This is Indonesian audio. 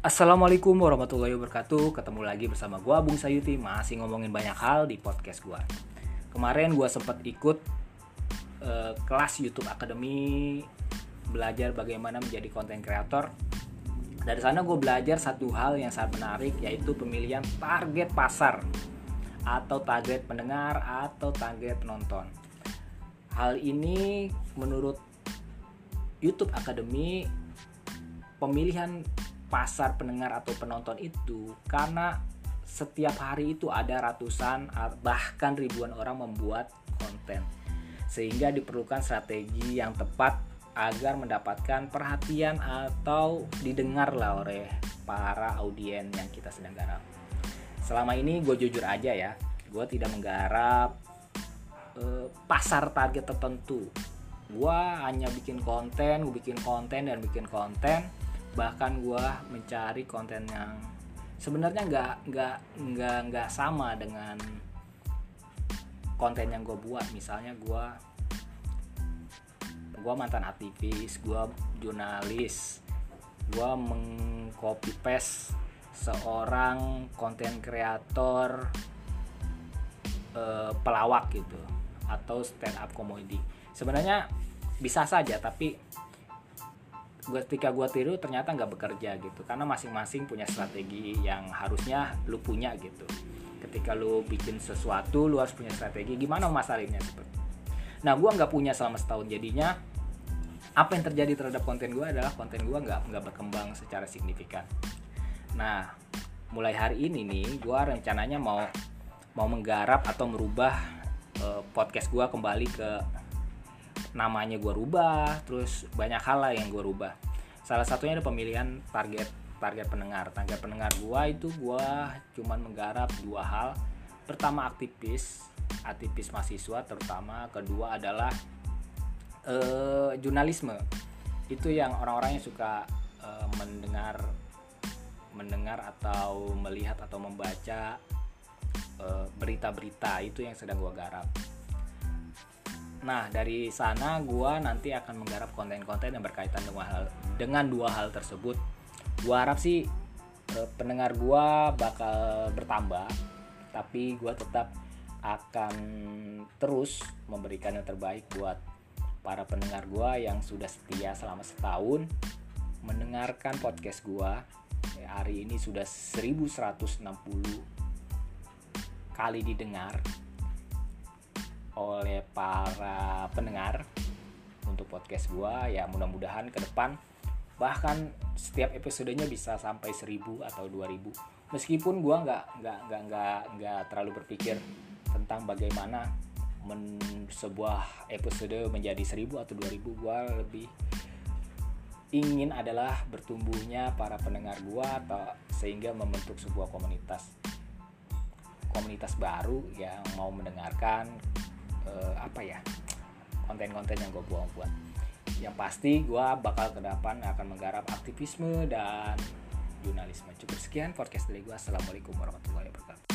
Assalamualaikum warahmatullahi wabarakatuh. Ketemu lagi bersama gua Bung Sayuti. Masih ngomongin banyak hal di podcast gua. Kemarin gua sempat ikut uh, kelas YouTube Academy Belajar bagaimana menjadi konten kreator. Dari sana gue belajar satu hal yang sangat menarik Yaitu pemilihan target pasar Atau target pendengar Atau target penonton. Hal ini menurut YouTube Academy Pemilihan pasar pendengar atau penonton itu karena setiap hari itu ada ratusan bahkan ribuan orang membuat konten sehingga diperlukan strategi yang tepat agar mendapatkan perhatian atau didengarlah oleh para audien yang kita sedang garap. Selama ini gue jujur aja ya, gue tidak menggarap uh, pasar target tertentu. Gue hanya bikin konten, gue bikin konten dan bikin konten bahkan gue mencari konten yang sebenarnya nggak nggak nggak nggak sama dengan konten yang gue buat. Misalnya gue gue mantan aktivis gue jurnalis gue mengcopy paste seorang konten kreator uh, pelawak gitu atau stand up comedy sebenarnya bisa saja tapi gua ketika gue tiru ternyata nggak bekerja gitu. Karena masing-masing punya strategi yang harusnya lu punya gitu. Ketika lu bikin sesuatu lu harus punya strategi. Gimana masalahnya seperti nah gue nggak punya selama setahun jadinya apa yang terjadi terhadap konten gue adalah konten gue nggak nggak berkembang secara signifikan. Nah mulai hari ini nih gue rencananya mau mau menggarap atau merubah uh, podcast gue kembali ke namanya gue rubah terus banyak hal lah yang gue rubah. Salah satunya ada pemilihan target target pendengar. Target pendengar gue itu gue cuman menggarap dua hal. Pertama aktivis aktivis mahasiswa terutama. Kedua adalah uh, jurnalisme. Itu yang orang-orang yang suka uh, mendengar mendengar atau melihat atau membaca eh, berita-berita. Itu yang sedang gue garap Nah, dari sana gue nanti akan menggarap konten-konten yang berkaitan dengan hal dengan dua hal tersebut. Gue harap sih eh, pendengar gue bakal bertambah, tapi gue tetap akan terus memberikan yang terbaik buat para pendengar gue yang sudah setia selama setahun mendengarkan podcast gue. Ya, hari ini sudah 1160 kali didengar oleh para pendengar untuk podcast gua. Ya mudah-mudahan ke depan bahkan setiap episodenya bisa sampai 1000 atau 2000 meskipun gua nggak nggak nggak nggak nggak terlalu berpikir tentang bagaimana men, sebuah episode menjadi 1000 atau 2000 gua lebih ingin adalah bertumbuhnya para pendengar gua atau sehingga membentuk sebuah komunitas. Komunitas baru yang mau mendengarkan uh, apa ya konten-konten yang gue buang buat. Yang pasti gue bakal ke depan akan menggarap aktivisme dan jurnalisme. Cukup sekian podcast dari gue assalamualaikum warahmatullahi wabarakatuh